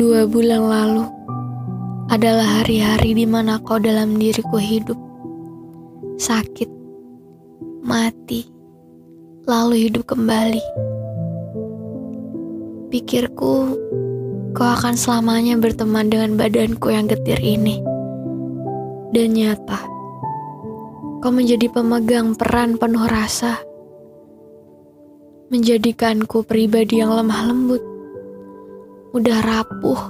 Dua bulan lalu adalah hari-hari di mana kau dalam diriku hidup. Sakit, mati, lalu hidup kembali. Pikirku, kau akan selamanya berteman dengan badanku yang getir ini. Dan nyata, kau menjadi pemegang peran penuh rasa. Menjadikanku pribadi yang lemah lembut, mudah rapuh,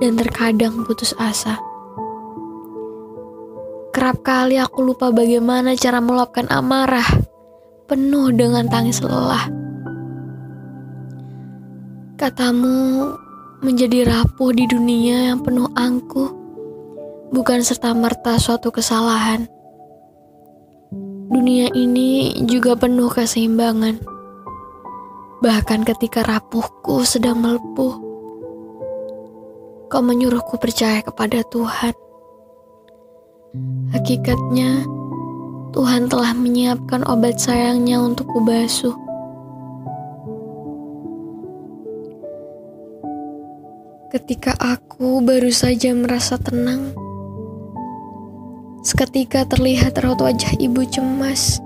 dan terkadang putus asa. Kerap kali aku lupa bagaimana cara meluapkan amarah, penuh dengan tangis lelah. Katamu menjadi rapuh di dunia yang penuh angkuh, bukan serta-merta suatu kesalahan. Dunia ini juga penuh keseimbangan. Bahkan ketika rapuhku sedang melepuh, kau menyuruhku percaya kepada Tuhan. Hakikatnya, Tuhan telah menyiapkan obat sayangnya untuk kubasuh. Ketika aku baru saja merasa tenang, seketika terlihat raut wajah ibu cemas,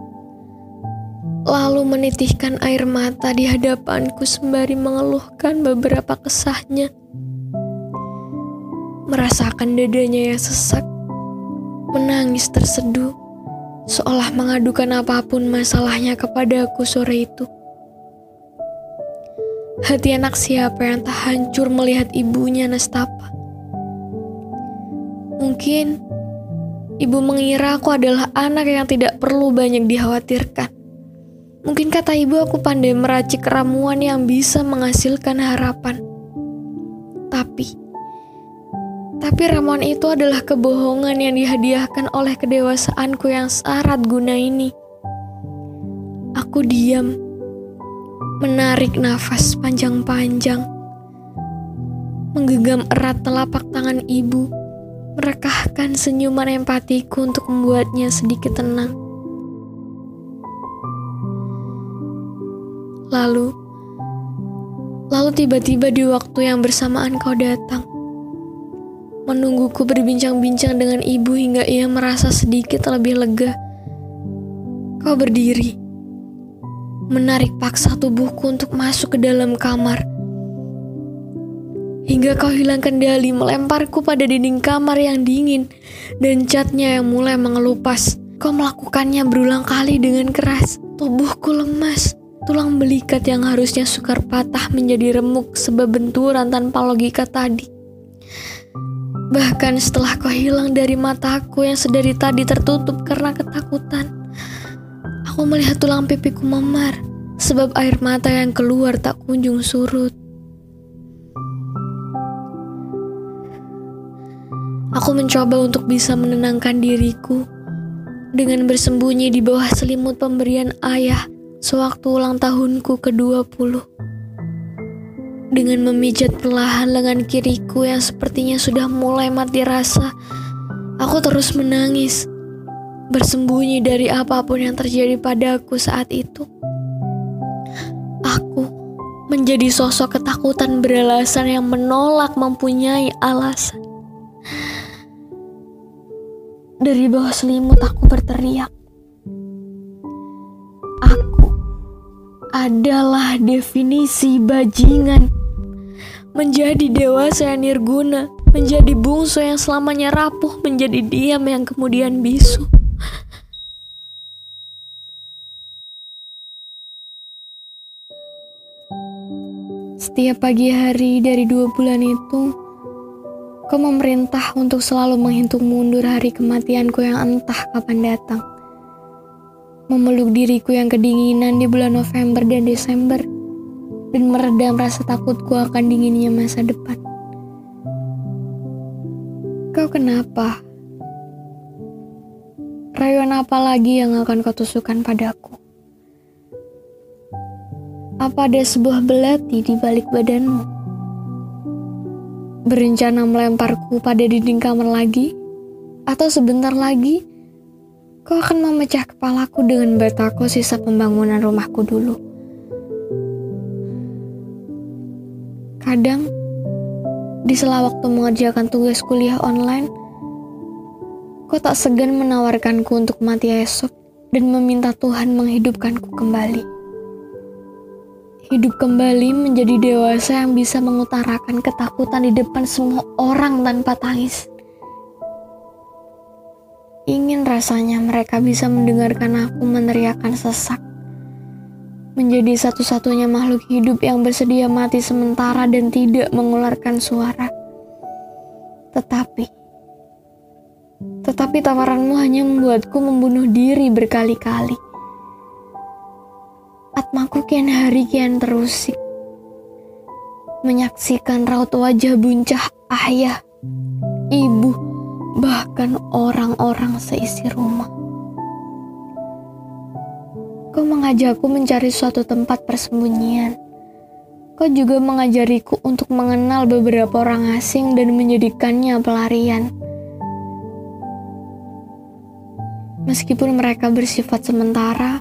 lalu menitihkan air mata di hadapanku sembari mengeluhkan beberapa kesahnya. Merasakan dadanya yang sesak, menangis terseduh, seolah mengadukan apa pun masalahnya kepadaku sore itu. Hati anak siapa yang tak hancur melihat ibunya nestapa? Mungkin ibu mengira aku adalah anak yang tidak perlu banyak dikhawatirkan. Mungkin kata ibu aku pandai meracik ramuan yang bisa menghasilkan harapan. Tapi, tapi ramuan itu adalah kebohongan yang dihadiahkan oleh kedewasaanku yang syarat guna ini. Aku diam menarik nafas panjang-panjang, menggenggam erat telapak tangan ibu, merekahkan senyuman empatiku untuk membuatnya sedikit tenang. Lalu, lalu tiba-tiba di waktu yang bersamaan kau datang, menungguku berbincang-bincang dengan ibu hingga ia merasa sedikit lebih lega. Kau berdiri menarik paksa tubuhku untuk masuk ke dalam kamar. Hingga kau hilang kendali melemparku pada dinding kamar yang dingin dan catnya yang mulai mengelupas. Kau melakukannya berulang kali dengan keras. Tubuhku lemas. Tulang belikat yang harusnya sukar patah menjadi remuk sebab benturan tanpa logika tadi. Bahkan setelah kau hilang dari mataku yang sedari tadi tertutup karena ketakutan, Aku melihat tulang pipiku memar, sebab air mata yang keluar tak kunjung surut. Aku mencoba untuk bisa menenangkan diriku dengan bersembunyi di bawah selimut pemberian ayah sewaktu ulang tahunku ke-20. Dengan memijat perlahan lengan kiriku yang sepertinya sudah mulai mati rasa, aku terus menangis bersembunyi dari apa pun yang terjadi padaku saat itu. Aku menjadi sosok ketakutan beralasan yang menolak mempunyai alasan. Dari bawah selimut aku berteriak. Aku adalah definisi bajingan. Menjadi dewasa yang nirguna, menjadi bungsu yang selamanya rapuh, menjadi diam yang kemudian bisu. Setiap pagi hari dari dua bulan itu, kau memerintah untuk selalu menghitung mundur hari kematianku yang entah kapan datang. Memeluk diriku yang kedinginan di bulan November dan Desember, dan meredam rasa takutku akan dinginnya masa depan. Kau kenapa? Rayuan apa lagi yang akan kau tusukkan padaku? Apa ada sebuah belati di balik badanmu? Berencana melemparku pada dinding kamar lagi? Atau sebentar lagi, kau akan memecah kepalaku dengan batako sisa pembangunan rumahku dulu? Kadang, Di sela waktu mengerjakan tugas kuliah online, kau tak segan menawarkanku untuk mati esok dan meminta Tuhan menghidupkanku kembali. Hidup kembali menjadi dewasa yang bisa mengutarakan ketakutan di depan semua orang tanpa tangis. Ingin rasanya mereka bisa mendengarkan aku meneriakan sesak. Menjadi satu-satunya makhluk hidup yang bersedia mati sementara dan tidak mengeluarkan suara. Tetapi, tetapi tawaranmu hanya membuatku membunuh diri berkali-kali. Atmaku kian hari kian terusik. Menyaksikan raut wajah buncah ayah, ibu, bahkan orang-orang seisi rumah. Mengajakku mencari suatu tempat persembunyian. Kau juga mengajariku untuk mengenal beberapa orang asing dan menjadikannya pelarian. Meskipun mereka bersifat sementara,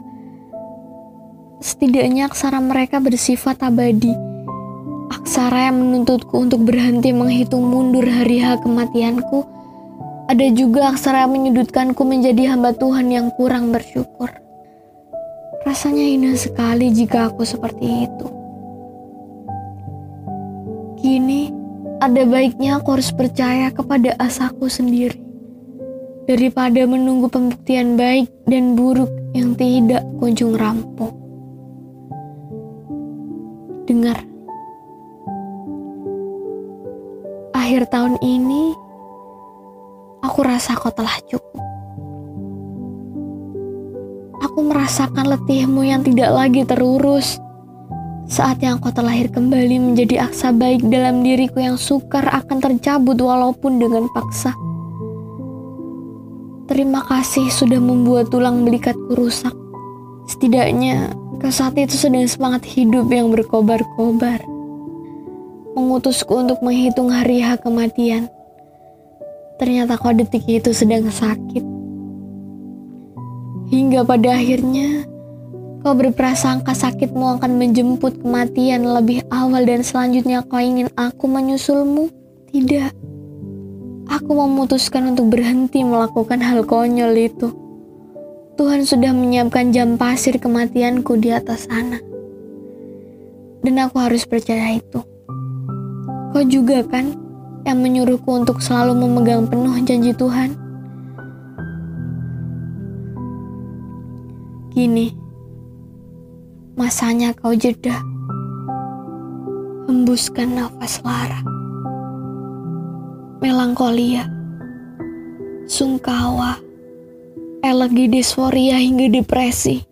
setidaknya aksara mereka bersifat abadi. Aksara yang menuntutku untuk berhenti menghitung mundur hari-hari kematianku ada juga aksara yang menyudutkanku menjadi hamba Tuhan yang kurang bersyukur. Rasanya indah sekali jika aku seperti itu. Kini, ada baiknya aku harus percaya kepada asaku sendiri. Daripada menunggu pembuktian baik dan buruk yang tidak kunjung rampung. Dengar. Akhir tahun ini, Aku rasa kau telah cukup. Aku merasakan letihmu yang tidak lagi terurus. Saat yang kau terlahir kembali menjadi aksa baik dalam diriku yang sukar akan tercabut walaupun dengan paksa. Terima kasih sudah membuat tulang belikatku rusak. Setidaknya kau saat itu sedang semangat hidup yang berkobar-kobar. Mengutusku untuk menghitung hari hak kematian Ternyata kau detik itu sedang sakit. Hingga pada akhirnya kau berprasangka sakitmu akan menjemput kematian lebih awal dan selanjutnya kau ingin aku menyusulmu. Tidak. Aku memutuskan untuk berhenti melakukan hal konyol itu. Tuhan sudah menyiapkan jam pasir kematianku di atas sana. Dan aku harus percaya itu. Kau juga kan? yang menyuruhku untuk selalu memegang penuh janji Tuhan. Gini, masanya kau jeda. Hembuskan nafas lara. Melankolia, sungkawa, elegi disforia hingga depresi.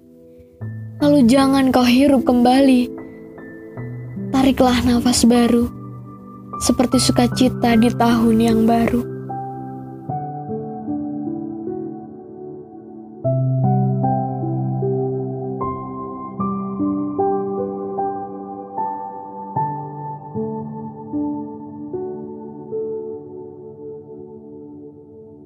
Lalu jangan kau hirup kembali. Tariklah nafas baru seperti sukacita di tahun yang baru.